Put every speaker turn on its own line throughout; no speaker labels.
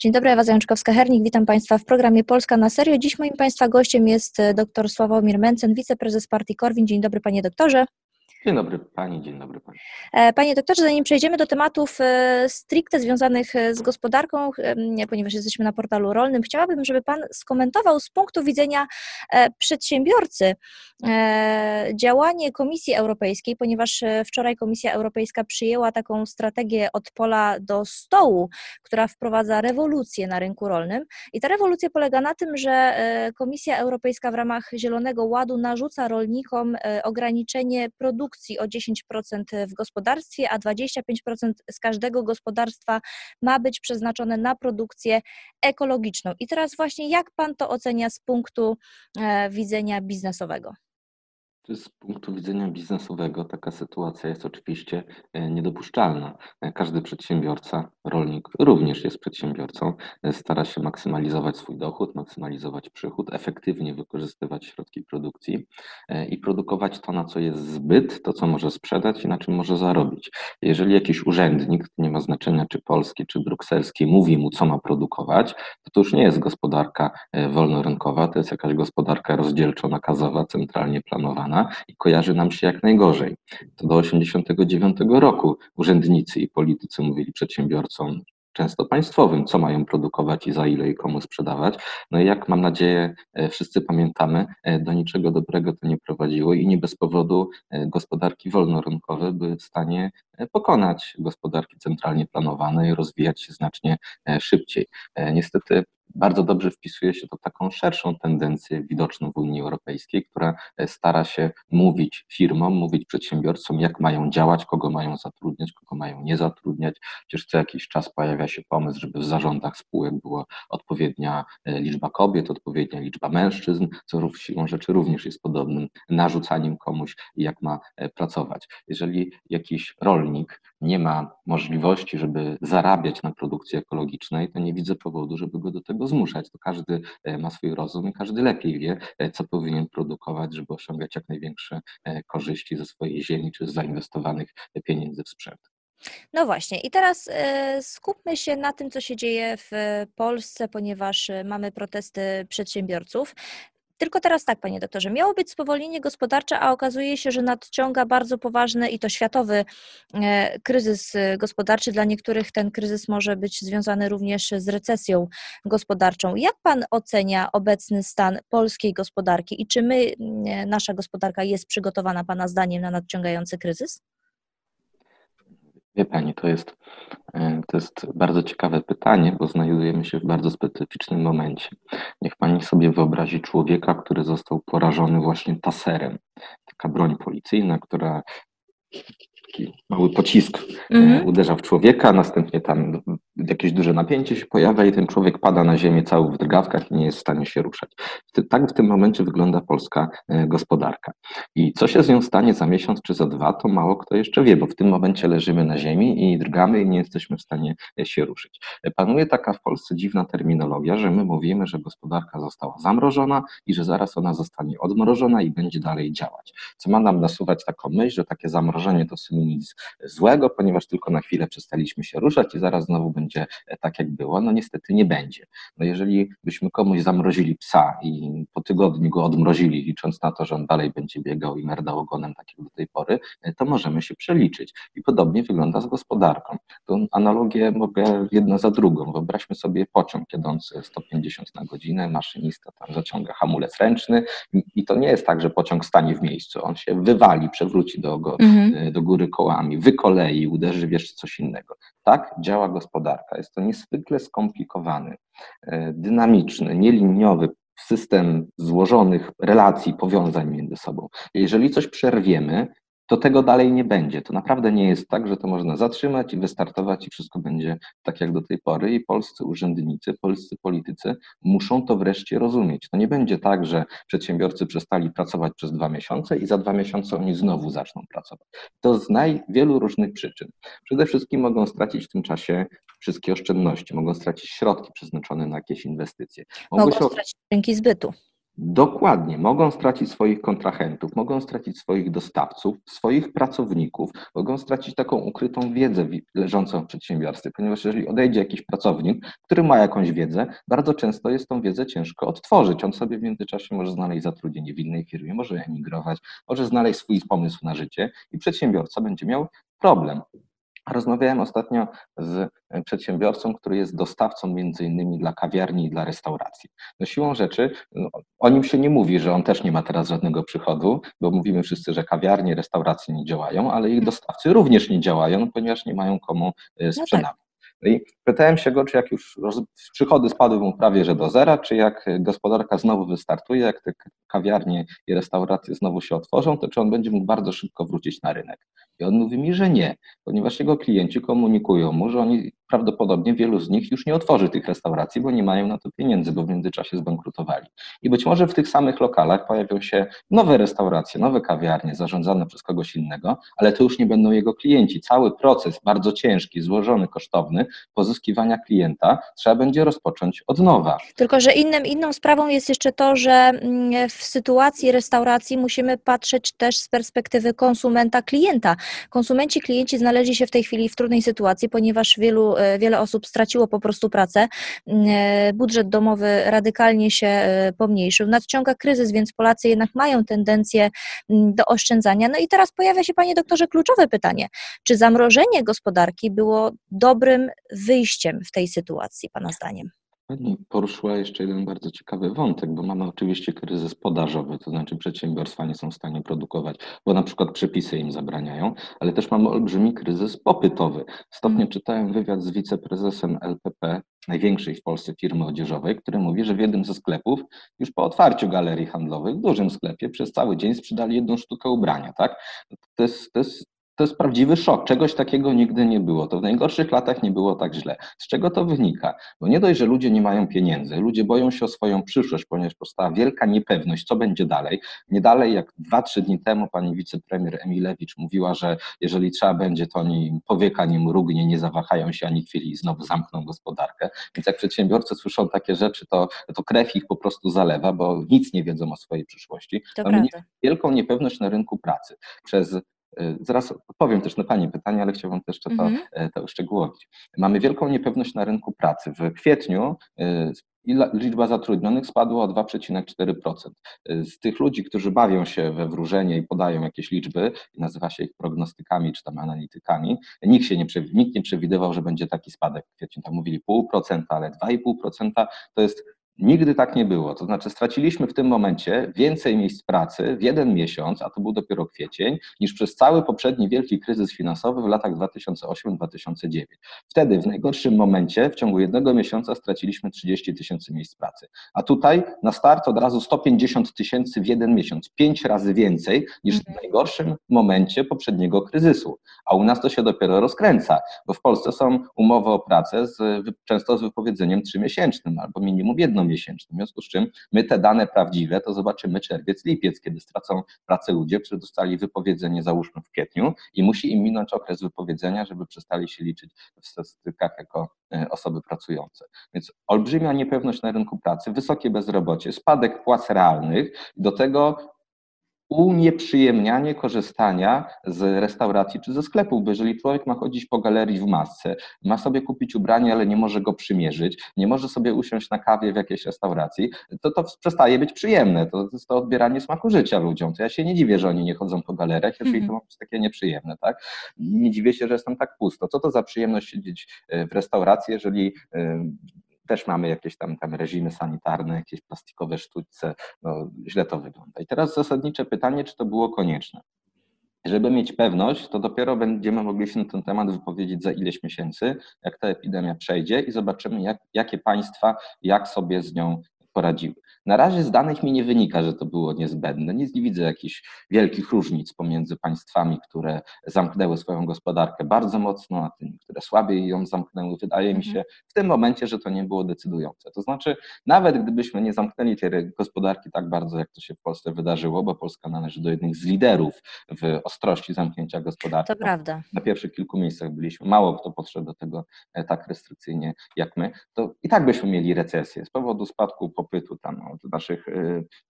Dzień dobry, Ewa Zajączkowska-Hernik. Witam Państwa w programie Polska na serio. Dziś moim Państwa gościem jest e, dr Sławomir Mencen, wiceprezes partii Korwin. Dzień dobry, panie doktorze.
Dzień dobry Pani, dzień dobry Pani.
E, panie doktorze, zanim przejdziemy do tematów e, stricte związanych e, z gospodarką, ponieważ jesteśmy na portalu rolnym, chciałabym, żeby Pan skomentował z punktu widzenia przedsiębiorcy działanie Komisji Europejskiej, ponieważ wczoraj Komisja Europejska przyjęła taką strategię od pola do stołu, która wprowadza rewolucję na rynku rolnym. I ta rewolucja polega na tym, że Komisja Europejska w ramach Zielonego Ładu narzuca rolnikom ograniczenie produkcji produkcji o 10% w gospodarstwie, a 25% z każdego gospodarstwa ma być przeznaczone na produkcję ekologiczną. I teraz właśnie jak Pan to ocenia z punktu e, widzenia biznesowego?
Z punktu widzenia biznesowego taka sytuacja jest oczywiście e, niedopuszczalna. E, każdy przedsiębiorca, rolnik również jest przedsiębiorcą, e, stara się maksymalizować swój dochód, maksymalizować przychód, efektywnie wykorzystywać środki produkcji i produkować to, na co jest zbyt, to, co może sprzedać i na czym może zarobić. Jeżeli jakiś urzędnik, nie ma znaczenia czy polski, czy brukselski, mówi mu, co ma produkować, to to już nie jest gospodarka wolnorynkowa, to jest jakaś gospodarka rozdzielczo-nakazowa, centralnie planowana i kojarzy nam się jak najgorzej. To do 1989 roku urzędnicy i politycy mówili przedsiębiorcom, często państwowym, co mają produkować i za ile i komu sprzedawać. No i jak mam nadzieję e, wszyscy pamiętamy, e, do niczego dobrego to nie prowadziło i nie bez powodu e, gospodarki wolnorynkowe były w stanie pokonać gospodarki centralnie planowane i rozwijać się znacznie szybciej. Niestety bardzo dobrze wpisuje się to taką szerszą tendencję widoczną w Unii Europejskiej, która e, stara się mówić firmom, mówić przedsiębiorcom, jak mają działać, kogo mają zatrudniać, kogo mają nie zatrudniać. Przecież co jakiś czas pojawia się pomysł, żeby w zarządach spółek była odpowiednia e, liczba kobiet, odpowiednia liczba mężczyzn, co siłą rzeczy również jest podobnym narzucaniem komuś, jak ma e, pracować. Jeżeli jakiś rolnik nie ma możliwości, żeby zarabiać na produkcji ekologicznej, to nie widzę powodu, żeby go do tego zmuszać. To każdy e, ma swój rozum i każdy lepiej wie, e, co powinien produkować, żeby osiągać jak największe e, korzyści ze swojej ziemi czy z zainwestowanych pieniędzy w sprzęt.
No właśnie, i teraz skupmy się na tym, co się dzieje w Polsce, ponieważ mamy protesty przedsiębiorców. Tylko teraz tak, panie doktorze, miało być spowolnienie gospodarcze, a okazuje się, że nadciąga bardzo poważny i to światowy e, kryzys e, gospodarczy. Dla niektórych ten kryzys może być związany również z recesją gospodarczą. Jak pan ocenia obecny stan polskiej gospodarki i czy my, nasza gospodarka jest przygotowana pana zdaniem na nadciągający kryzys?
Wie Pani, to jest, e, to jest bardzo ciekawe pytanie, bo znajdujemy się w bardzo specyficznym momencie. Niech Pani sobie wyobrazi człowieka, który został porażony właśnie taserem. Taka broń policyjna, która taki mały pocisk mm -hmm. uderza w człowieka, następnie tam jakieś duże napięcie się pojawia i ten człowiek pada na ziemię cały w drgawkach i nie jest w stanie się ruszać. Tak w tym momencie wygląda polska e, gospodarka. I co się z nią stanie za miesiąc czy za dwa, to mało kto jeszcze wie, bo w tym momencie leżymy na ziemi i drgamy i nie jesteśmy w stanie e, się ruszyć. Panuje taka w Polsce dziwna terminologia, że my mówimy, że gospodarka została zamrożona i że zaraz ona zostanie odmrożona i będzie dalej działać. Co ma nam nasuwać taką myśl, że takie zamrożenie to sumie nic złego, ponieważ tylko na chwilę przestaliśmy się ruszać i zaraz znowu będzie będzie tak, jak było, no niestety nie będzie. No jeżeli byśmy komuś zamrozili psa i po tygodniu go odmrozili, licząc na to, że on dalej będzie biegał i merdał ogonem, tak jak do tej pory, to możemy się przeliczyć. I podobnie wygląda z gospodarką. Tą analogię mogę jedna za drugą. Wyobraźmy sobie pociąg jadący 150 na godzinę, maszynista tam zaciąga hamulec ręczny i to nie jest tak, że pociąg stanie w miejscu. On się wywali, przewróci do, mhm. do góry kołami, wykolei, uderzy w jeszcze coś innego. Tak działa gospodarka. Jest to niezwykle skomplikowany, e, dynamiczny, nieliniowy system złożonych relacji, powiązań między sobą. Jeżeli coś przerwiemy, to tego dalej nie będzie. To naprawdę nie jest tak, że to można zatrzymać i wystartować i wszystko będzie tak jak do tej pory. I polscy urzędnicy, polscy politycy muszą to wreszcie rozumieć. To nie będzie tak, że przedsiębiorcy przestali pracować przez dwa miesiące i za dwa miesiące oni znowu zaczną pracować. To z najwielu różnych przyczyn. Przede wszystkim mogą stracić w tym czasie wszystkie oszczędności, mogą stracić środki przeznaczone na jakieś inwestycje.
Mogą, mogą stracić rynki zbytu.
Dokładnie. Mogą stracić swoich kontrahentów, mogą stracić swoich dostawców, swoich pracowników, mogą stracić taką ukrytą wiedzę leżącą w przedsiębiorstwie, ponieważ jeżeli odejdzie jakiś pracownik, który ma jakąś wiedzę, bardzo często jest tą wiedzę ciężko odtworzyć. On sobie w międzyczasie może znaleźć zatrudnienie w innej firmie, może emigrować, może znaleźć swój pomysł na życie i przedsiębiorca będzie miał problem. Rozmawiałem ostatnio z przedsiębiorcą, który jest dostawcą między innymi dla kawiarni i dla restauracji. No siłą rzeczy no, o nim się nie mówi, że on też nie ma teraz żadnego przychodu, bo mówimy wszyscy, że kawiarnie, restauracje nie działają, ale ich dostawcy również nie działają, ponieważ nie mają komu e, i pytałem się go, czy jak już przychody spadły mu prawie że do zera, czy jak gospodarka znowu wystartuje, jak te kawiarnie i restauracje znowu się otworzą, to czy on będzie mógł bardzo szybko wrócić na rynek. I on mówi mi, że nie, ponieważ jego klienci komunikują mu, że oni prawdopodobnie wielu z nich już nie otworzy tych restauracji, bo nie mają na to pieniędzy, bo w międzyczasie zbankrutowali. I być może w tych samych lokalach pojawią się nowe restauracje, nowe kawiarnie zarządzane przez kogoś innego, ale to już nie będą jego klienci. Cały proces bardzo ciężki, złożony, kosztowny pozyskiwania klienta trzeba będzie rozpocząć od nowa.
Tylko, że innym, inną sprawą jest jeszcze to, że mm, w sytuacji restauracji musimy patrzeć też z perspektywy konsumenta, klienta. Konsumenci, klienci znaleźli się w tej chwili w trudnej sytuacji, ponieważ wielu E, wiele osób straciło po prostu pracę. Mm, e, budżet domowy radykalnie się e, pomniejszył. Nadciąga kryzys, więc Polacy jednak mają tendencję mm, do oszczędzania. No i teraz pojawia się, panie doktorze, kluczowe pytanie. Czy zamrożenie gospodarki było dobrym wyjściem w tej sytuacji, pana zdaniem?
Pani poruszyła jeszcze jeden bardzo ciekawy wątek, bo mamy oczywiście kryzys podażowy, to znaczy przedsiębiorstwa nie są w stanie produkować, bo na przykład przepisy im zabraniają, ale też mamy olbrzymi kryzys popytowy. Stopnie mm. czytałem wywiad z wiceprezesem LPP, największej w Polsce firmy odzieżowej, który mówi, że w jednym ze sklepów, już po otwarciu galerii handlowych, w dużym sklepie, przez cały dzień sprzedali jedną sztukę ubrania, tak? To jest, to jest to jest prawdziwy szok. Czegoś takiego nigdy nie było. To w najgorszych latach nie było tak źle. Z czego to wynika? Bo nie dość, że ludzie nie mają pieniędzy, ludzie boją się o swoją przyszłość, ponieważ powstała wielka niepewność, co będzie dalej. Nie dalej jak dwa, trzy dni temu pani wicepremier Emilewicz mówiła, że jeżeli trzeba będzie, to oni powieka nie mrugnie, nie zawahają się ani chwili i znowu zamkną gospodarkę. Więc jak przedsiębiorcy słyszą takie rzeczy, to, to krew ich po prostu zalewa, bo nic nie wiedzą o swojej przyszłości.
To Mamy
wielką niepewność na rynku pracy. Przez zaraz odpowiem też na Pani pytanie, ale chciałbym też to, mhm. E, to uszczegółowić. Mamy wielką niepewność na rynku pracy. W kwietniu e, liczba zatrudnionych spadła o 2,4%. Z tych ludzi, którzy bawią się we wróżenie i podają jakieś liczby, nazywa się ich prognostykami czy tam analitykami, nikt, się nie, nikt nie przewidywał, że będzie taki spadek w kwietniu. Tam mówili 0,5%, ale 2,5% to jest Nigdy tak nie było. To znaczy, straciliśmy w tym momencie więcej miejsc pracy w jeden miesiąc, a to był dopiero kwiecień, niż przez cały poprzedni wielki kryzys finansowy w latach 2008-2009. Wtedy, w najgorszym momencie, w ciągu jednego miesiąca straciliśmy 30 tysięcy miejsc pracy. A tutaj na start od razu 150 tysięcy w jeden miesiąc, pięć razy więcej niż w mhm. najgorszym momencie poprzedniego kryzysu. A u nas to się dopiero rozkręca, bo w Polsce są umowy o pracę z, często z wypowiedzeniem trzymiesięcznym albo minimum jedno miesięcznym. W związku z czym my te dane prawdziwe to zobaczymy czerwiec, lipiec, kiedy stracą pracę ludzie, którzy dostali wypowiedzenie załóżmy w kwietniu i musi im minąć okres wypowiedzenia, żeby przestali się liczyć w statystykach jako e, osoby pracujące. Więc olbrzymia niepewność na rynku pracy, wysokie bezrobocie, spadek płac realnych, do tego unieprzyjemnianie korzystania z restauracji czy ze sklepów, bo jeżeli człowiek ma chodzić po galerii w masce, ma sobie kupić ubranie, ale nie może go przymierzyć, nie może sobie usiąść na kawie w jakiejś restauracji, to to przestaje być przyjemne. To, jest to odbieranie smaku życia ludziom. To ja się nie dziwię, że oni nie chodzą po galeriach, jeżeli mm -hmm. to ma być takie nieprzyjemne, tak? Nie dziwię się, że jestem tak pusto. Co to za przyjemność siedzieć e, w restauracji, jeżeli e, też mamy jakieś tam, tam reżimy sanitarne, jakieś plastikowe sztućce, no, źle to wygląda. I teraz zasadnicze pytanie, czy to było konieczne? Żeby mieć pewność, to dopiero będziemy mogli się na ten temat wypowiedzieć za ileś miesięcy, jak ta epidemia przejdzie i zobaczymy, jak, jakie państwa, jak sobie z nią poradziły. Na razie z danych mi nie wynika, że to było niezbędne. Nie, nie widzę jakichś wielkich różnic pomiędzy państwami, które zamknęły swoją gospodarkę bardzo mocno, a tymi, które słabiej ją zamknęły. Wydaje mi mhm. się w tym momencie, że to nie było decydujące. To znaczy, nawet gdybyśmy nie zamknęli tej gospodarki tak bardzo, jak to się w Polsce wydarzyło, bo Polska należy do jednych z liderów w ostrości zamknięcia gospodarki.
To prawda.
Na pierwszych kilku miejscach byliśmy. Mało kto podszedł do tego e, tak restrykcyjnie jak my. To i tak byśmy mieli recesję z powodu spadku popytu popytu tam od naszych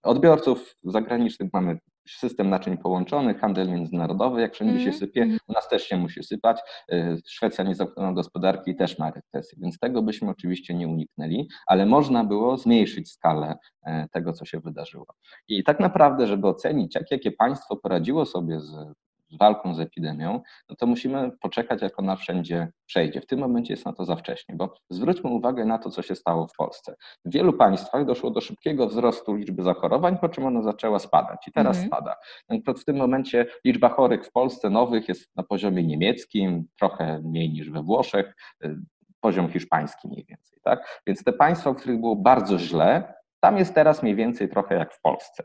odbiorców zagranicznych. Mamy system naczyń połączonych, handel międzynarodowy, jak wszędzie mm. się mhm, sypie, mm. u nas też się musi sypać. Szwecja nie zamknęła gospodarki i też ma recesję, więc tego byśmy oczywiście nie uniknęli, ale można było zmniejszyć skalę tego, co się wydarzyło. I tak naprawdę, żeby ocenić, jak, jakie państwo poradziło sobie z z walką z epidemią, no to musimy poczekać, jak ona wszędzie przejdzie. W tym momencie jest na to za wcześnie, bo zwróćmy uwagę na to, co się stało w Polsce. W wielu państwach doszło do szybkiego wzrostu liczby zachorowań, po czym ona zaczęła spadać i teraz mhm. spada. No w tym momencie liczba chorych w Polsce nowych jest na poziomie niemieckim, trochę mniej niż we Włoszech, y, poziom hiszpański mniej więcej. Tak? Więc te państwa, w których było bardzo źle, tam jest teraz mniej więcej trochę jak w Polsce.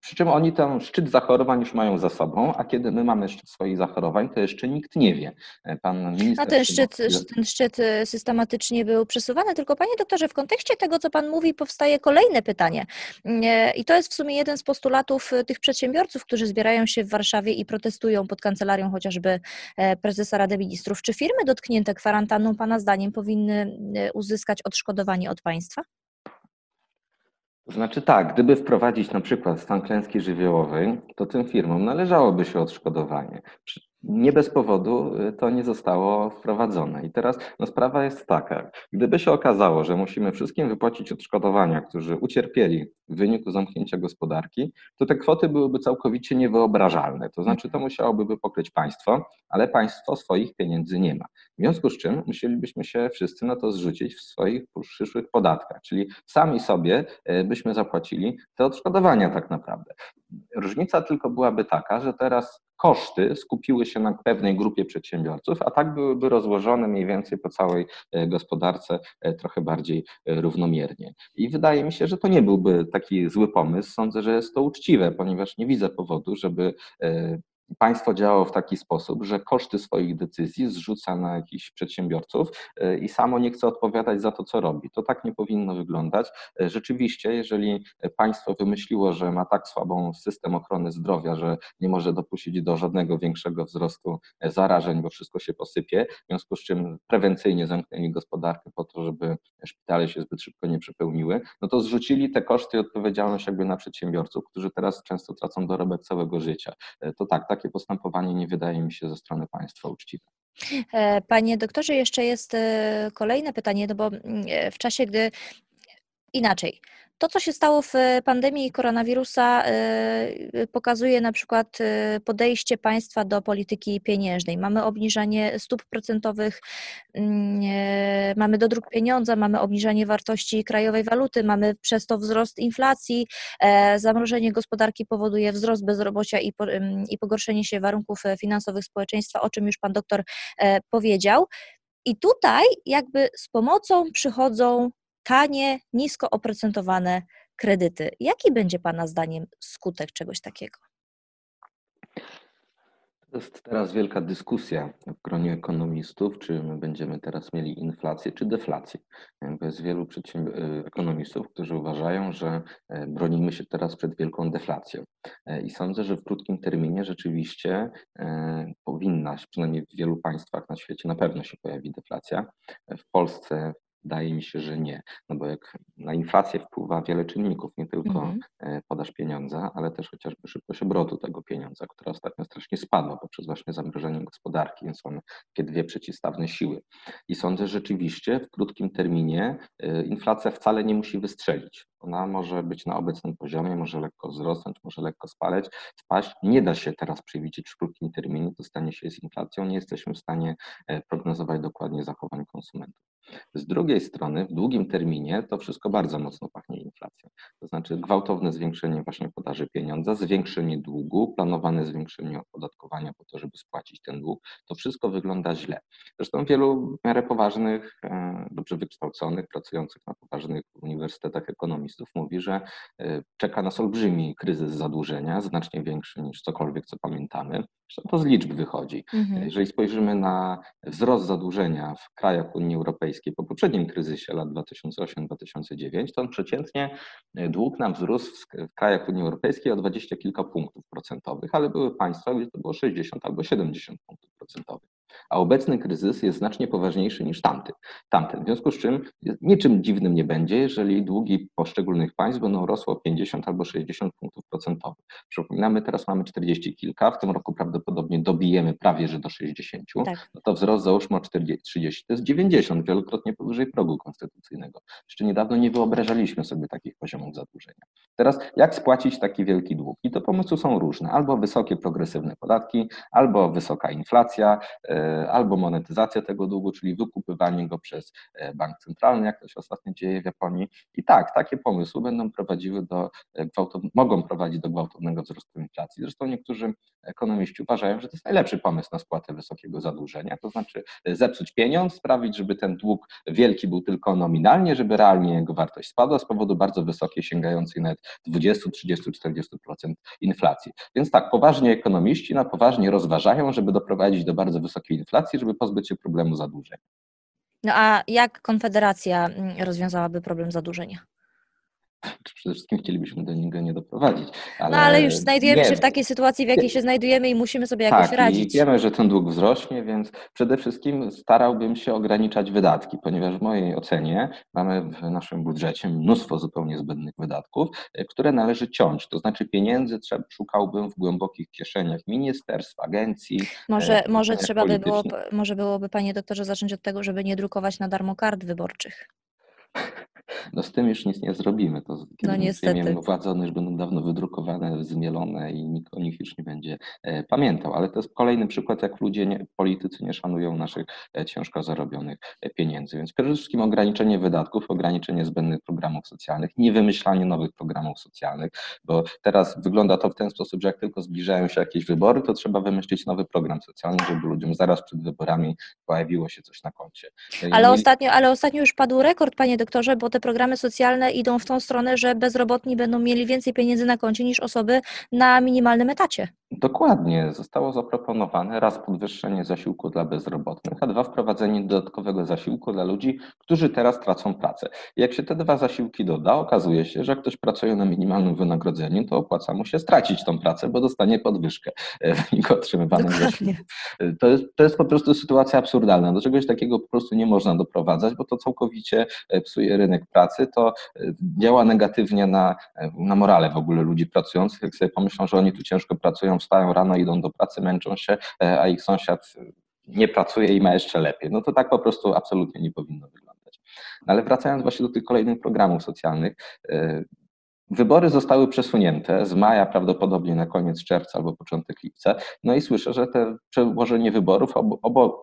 Przy czym oni ten szczyt zachorowań już mają za sobą, a kiedy my mamy szczyt swoich zachorowań, to jeszcze nikt nie wie.
Pan minister. A ten szczyt, ten szczyt y, systematycznie był przesuwany, tylko panie doktorze, w kontekście tego, co pan mówi, powstaje kolejne pytanie. I to jest w sumie jeden z postulatów y, tych przedsiębiorców, którzy zbierają się w Warszawie i protestują pod kancelarią chociażby e, prezesa Rady Ministrów. Czy firmy dotknięte kwarantanną, pana zdaniem, powinny y, uzyskać odszkodowanie od państwa?
Znaczy tak, gdyby wprowadzić na przykład stan klęski żywiołowej, to tym firmom należałoby się odszkodowanie nie bez powodu y, to nie zostało wprowadzone. I teraz no, sprawa jest taka, gdyby się okazało, że musimy wszystkim wypłacić odszkodowania, którzy ucierpieli w wyniku zamknięcia gospodarki, to te kwoty byłyby całkowicie niewyobrażalne. To znaczy to musiałoby pokryć państwo, ale państwo swoich pieniędzy nie ma. W związku z czym musielibyśmy się wszyscy na to zrzucić w swoich przyszłych podatkach, czyli sami sobie y, byśmy zapłacili te odszkodowania tak naprawdę. Różnica tylko byłaby taka, że teraz koszty skupiły się na pewnej grupie przedsiębiorców, a tak byłyby rozłożone mniej więcej po całej e, gospodarce e, trochę bardziej e, równomiernie. I wydaje mi się, że to nie byłby taki zły pomysł. Sądzę, że jest to uczciwe, ponieważ nie widzę powodu, żeby państwo działało w taki sposób, że koszty swoich decyzji zrzuca na jakichś przedsiębiorców e, i samo nie chce odpowiadać za to, co robi. To tak nie powinno wyglądać. E, rzeczywiście, jeżeli państwo wymyśliło, że ma tak słabą system ochrony zdrowia, że nie może dopuścić do żadnego większego wzrostu e, zarażeń, bo wszystko się posypie, w związku z czym prewencyjnie zamknęli gospodarkę po to, żeby szpitale się zbyt szybko nie przepełniły, no to zrzucili te koszty i odpowiedzialność jakby na przedsiębiorców, którzy teraz często tracą dorobek całego życia. To tak, takie postępowanie nie wydaje mi się ze strony państwa uczciwe.
E, panie doktorze, jeszcze jest e, kolejne pytanie, no bo mm, e, w czasie, gdy inaczej. To, co się stało w pandemii koronawirusa, y, pokazuje na przykład podejście państwa do polityki pieniężnej. Mamy obniżanie stóp procentowych, mm, mamy dodruk pieniądza, mamy obniżanie wartości krajowej waluty, mamy przez to wzrost inflacji, e, zamrożenie gospodarki powoduje wzrost bezrobocia i, i pogorszenie się warunków finansowych społeczeństwa, o czym już pan doktor e, powiedział. I tutaj jakby z pomocą przychodzą tanie, nisko oprocentowane kredyty. Jaki będzie Pana zdaniem skutek czegoś takiego?
To jest teraz wielka dyskusja w gronie ekonomistów, czy my będziemy teraz mieli inflację czy deflację. Jest wielu y, ekonomistów, którzy uważają, że e, bronimy się teraz przed wielką deflacją. E, I sądzę, że w krótkim terminie rzeczywiście e, powinna, przynajmniej w wielu państwach na świecie na pewno się pojawi deflacja. W Polsce Wydaje mi się, że nie, no bo jak na inflację wpływa wiele czynników, nie tylko mhm. E, podaż pieniądza, ale też chociażby szybkość obrotu tego pieniądza, która ostatnio strasznie spadła poprzez właśnie zamrożenie gospodarki, więc są takie dwie przeciwstawne siły. I sądzę że rzeczywiście w krótkim terminie e, inflacja wcale nie musi wystrzelić. Ona może być na obecnym poziomie, może lekko wzrosnąć, może lekko spaleć, spaść. Nie da się teraz przewidzieć w krótkim terminie, co stanie się z inflacją. Nie jesteśmy w stanie e, prognozować dokładnie zachowań konsumentów. Z drugiej strony, w długim terminie to wszystko bardzo mocno pachnie inflacją. To znaczy gwałtowne zwiększenie właśnie podaży pieniądza, zwiększenie długu, planowane zwiększenie opodatkowania po to, żeby spłacić ten dług. To wszystko wygląda źle. Zresztą wielu w miarę poważnych, e, dobrze wykształconych, pracujących na poważnych uniwersytetach ekonomistów mówi, że e, czeka nas olbrzymi kryzys zadłużenia, znacznie większy niż cokolwiek, co pamiętamy. Zresztą to z liczb wychodzi. Mhm. Jeżeli spojrzymy na wzrost zadłużenia w krajach Unii Europejskiej po poprzednim kryzysie lat 2008-2009, to on przeciętnie e, dług nam wzrósł w krajach Unii Europejskiej o dwadzieścia kilka punktów procentowych, ale były państwa, gdzie to było 60 albo 70 punktów procentowych. A obecny kryzys jest znacznie poważniejszy niż tamty, tamten. W związku z czym niczym dziwnym nie będzie, jeżeli długi poszczególnych państw będą rosły o 50 albo 60 punktów procentowych. Przypominamy, teraz mamy 40 kilka, w tym roku prawdopodobnie dobijemy prawie, że do 60, tak. no to wzrost załóżmy o 40, 30, to jest 90, wielokrotnie powyżej progu konstytucyjnego. Jeszcze niedawno nie wyobrażaliśmy sobie takich poziomów zadłużenia. Teraz jak spłacić taki wielki dług? I to pomysły są różne, albo wysokie progresywne podatki, albo wysoka inflacja, e, albo monetyzacja tego długu, czyli wykupywanie go przez e, bank centralny, jak to się ostatnio dzieje w Japonii. I tak, takie pomysły będą prowadziły do e, mogą prowadzić do gwałtownego wzrostu inflacji. Zresztą niektórzy ekonomiści uważają, że to jest najlepszy pomysł na spłatę wysokiego zadłużenia, to znaczy zepsuć pieniądz, sprawić, żeby ten dług wielki był tylko nominalnie, żeby realnie jego wartość spadła z powodu bardzo wysokiej, sięgającej nawet 20, 30, 40% inflacji. Więc tak, poważnie ekonomiści na poważnie rozważają, żeby doprowadzić do bardzo wysokiej inflacji, żeby pozbyć się problemu zadłużenia.
No a jak Konfederacja mm, rozwiązałaby problem zadłużenia?
Przede wszystkim chcielibyśmy do niego nie doprowadzić.
Ale no ale już znajdujemy nie. się w takiej sytuacji, w jakiej się znajdujemy i musimy sobie jakoś
tak,
radzić.
I wiemy, że ten dług wzrośnie, więc przede wszystkim starałbym się ograniczać wydatki, ponieważ w mojej ocenie mamy w naszym budżecie mnóstwo zupełnie zbędnych wydatków, e, które należy ciąć. To znaczy pieniędzy trzeba, szukałbym w głębokich kieszeniach ministerstw, agencji.
Może, e, może trzeba by było, może byłoby, panie doktorze, zacząć od tego, żeby nie drukować na darmo kart wyborczych.
No z tym już nic nie zrobimy. To no niestety. władze, one już będą dawno wydrukowane, zmielone i nikt o nich już nie będzie e, pamiętał. Ale to jest kolejny przykład, jak ludzie, nie, politycy nie szanują naszych e, ciężko zarobionych e, pieniędzy. Więc przede wszystkim ograniczenie wydatków, ograniczenie zbędnych programów socjalnych, nie wymyślanie nowych programów socjalnych, bo teraz wygląda to w ten sposób, że jak tylko zbliżają się jakieś wybory, to trzeba wymyślić nowy program socjalny, żeby ludziom zaraz przed wyborami pojawiło się coś na koncie.
Ale, ostatnio, ale ostatnio już padł rekord, panie doktorze, bo te programy socjalne idą w tą stronę, że bezrobotni będą mieli więcej pieniędzy na koncie niż osoby na minimalnym etacie.
Dokładnie. Zostało zaproponowane raz podwyższenie zasiłku dla bezrobotnych, a dwa wprowadzenie dodatkowego zasiłku dla ludzi, którzy teraz tracą pracę. Jak się te dwa zasiłki doda, okazuje się, że jak ktoś pracuje na minimalnym wynagrodzeniu, to opłaca mu się stracić tą pracę, bo dostanie podwyżkę w wyniku otrzymywanych zasiłków. To jest, to jest po prostu sytuacja absurdalna. Do czegoś takiego po prostu nie można doprowadzać, bo to całkowicie e, psuje rynek pracy, to e, działa negatywnie na, e, na morale w ogóle ludzi pracujących, jak sobie pomyślą, że oni tu ciężko pracują, wstają rano, idą do pracy, męczą się, e, a ich sąsiad nie pracuje i ma jeszcze lepiej. No to tak po prostu absolutnie nie powinno wyglądać. No ale wracając właśnie do tych kolejnych programów socjalnych, Wybory zostały przesunięte z maja prawdopodobnie na koniec czerwca albo początek lipca. No i słyszę, że te przełożenie wyborów,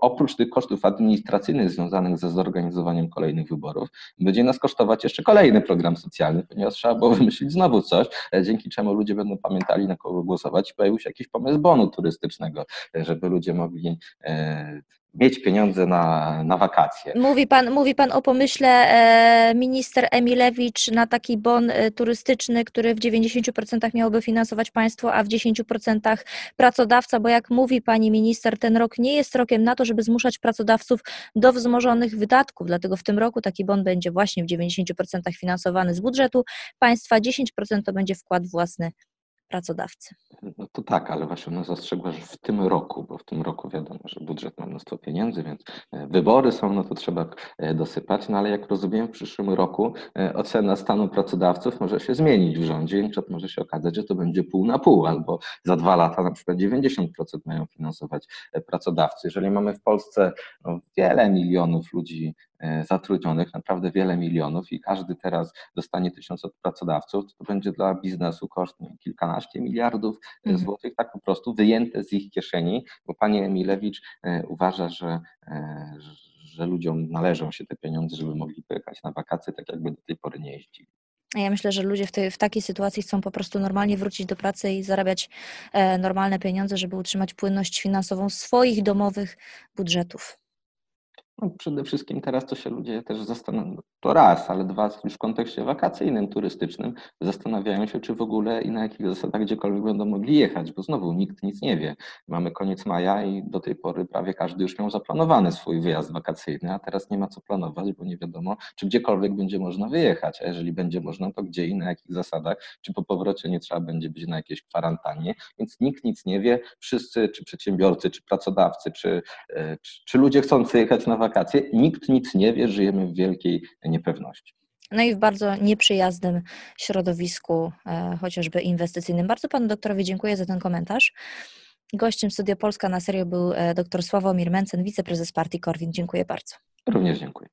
oprócz tych kosztów administracyjnych związanych ze zorganizowaniem kolejnych wyborów, będzie nas kosztować jeszcze kolejny program socjalny, ponieważ trzeba było wymyślić znowu coś, e, dzięki czemu ludzie będą pamiętali, na kogo głosować. Pojawił się jakiś pomysł bonu turystycznego, e, żeby ludzie mogli e, mieć pieniądze na, na wakacje.
Mówi pan, mówi pan o pomyśle e, minister Emilewicz na taki bon e, turystyczny, który w 90% miałoby finansować państwo, a w 10% pracodawca, bo jak mówi pani minister, ten rok nie jest rokiem na to, żeby zmuszać pracodawców do wzmożonych wydatków, dlatego w tym roku taki bon będzie właśnie w 90% finansowany z budżetu państwa, 10% to będzie wkład własny pracodawcy.
No to tak, ale właśnie ona zastrzegła, że w tym roku, bo w tym roku wiadomo, że budżet ma mnóstwo pieniędzy, więc e, wybory są, no to trzeba e, dosypać, no ale jak rozumiem w przyszłym roku e, ocena stanu pracodawców może się zmienić w rządzie i może się okazać, że to będzie pół na pół, albo za dwa lata na przykład 90% mają finansować pracodawcy. Jeżeli mamy w Polsce no, wiele milionów ludzi zatrudnionych, naprawdę wiele milionów i każdy teraz dostanie tysiąc od pracodawców, to będzie dla biznesu koszt nie, kilkanaście miliardów e, mhm. złotych, tak po prostu wyjęte z ich kieszeni, bo pani Emilewicz e, uważa, że, że ludziom należą się te pieniądze, żeby mogli pojechać na wakacje, tak jakby do tej pory nie jeździli.
Ja myślę, że ludzie w, tej, w takiej sytuacji chcą po prostu normalnie wrócić do pracy i zarabiać e, normalne pieniądze, żeby utrzymać płynność finansową swoich domowych budżetów.
No, przede wszystkim teraz to się ludzie też zastanawiają, to raz, ale dwa już w kontekście wakacyjnym, turystycznym, zastanawiają się, czy w ogóle i na jakich zasadach gdziekolwiek będą mogli jechać, bo znowu nikt nic nie wie. Mamy koniec maja i do tej pory prawie każdy już miał zaplanowany swój wyjazd wakacyjny, a teraz nie ma co planować, bo nie wiadomo, czy gdziekolwiek będzie można wyjechać, a jeżeli będzie można, to gdzie i na jakich zasadach, czy po powrocie nie trzeba będzie być na jakiejś kwarantannie, więc nikt nic nie wie, wszyscy, czy przedsiębiorcy, czy pracodawcy, czy, e, czy, czy ludzie chcący jechać na wakacje, nikt nic nie wie, żyjemy w wielkiej niepewności.
No i w bardzo nieprzyjaznym środowisku, e, chociażby inwestycyjnym. Bardzo panu doktorowi dziękuję za ten komentarz. Gościem Studio Polska na serio był e, dr Sławomir Mencen, wiceprezes partii Korwin. Dziękuję bardzo.
Również dziękuję.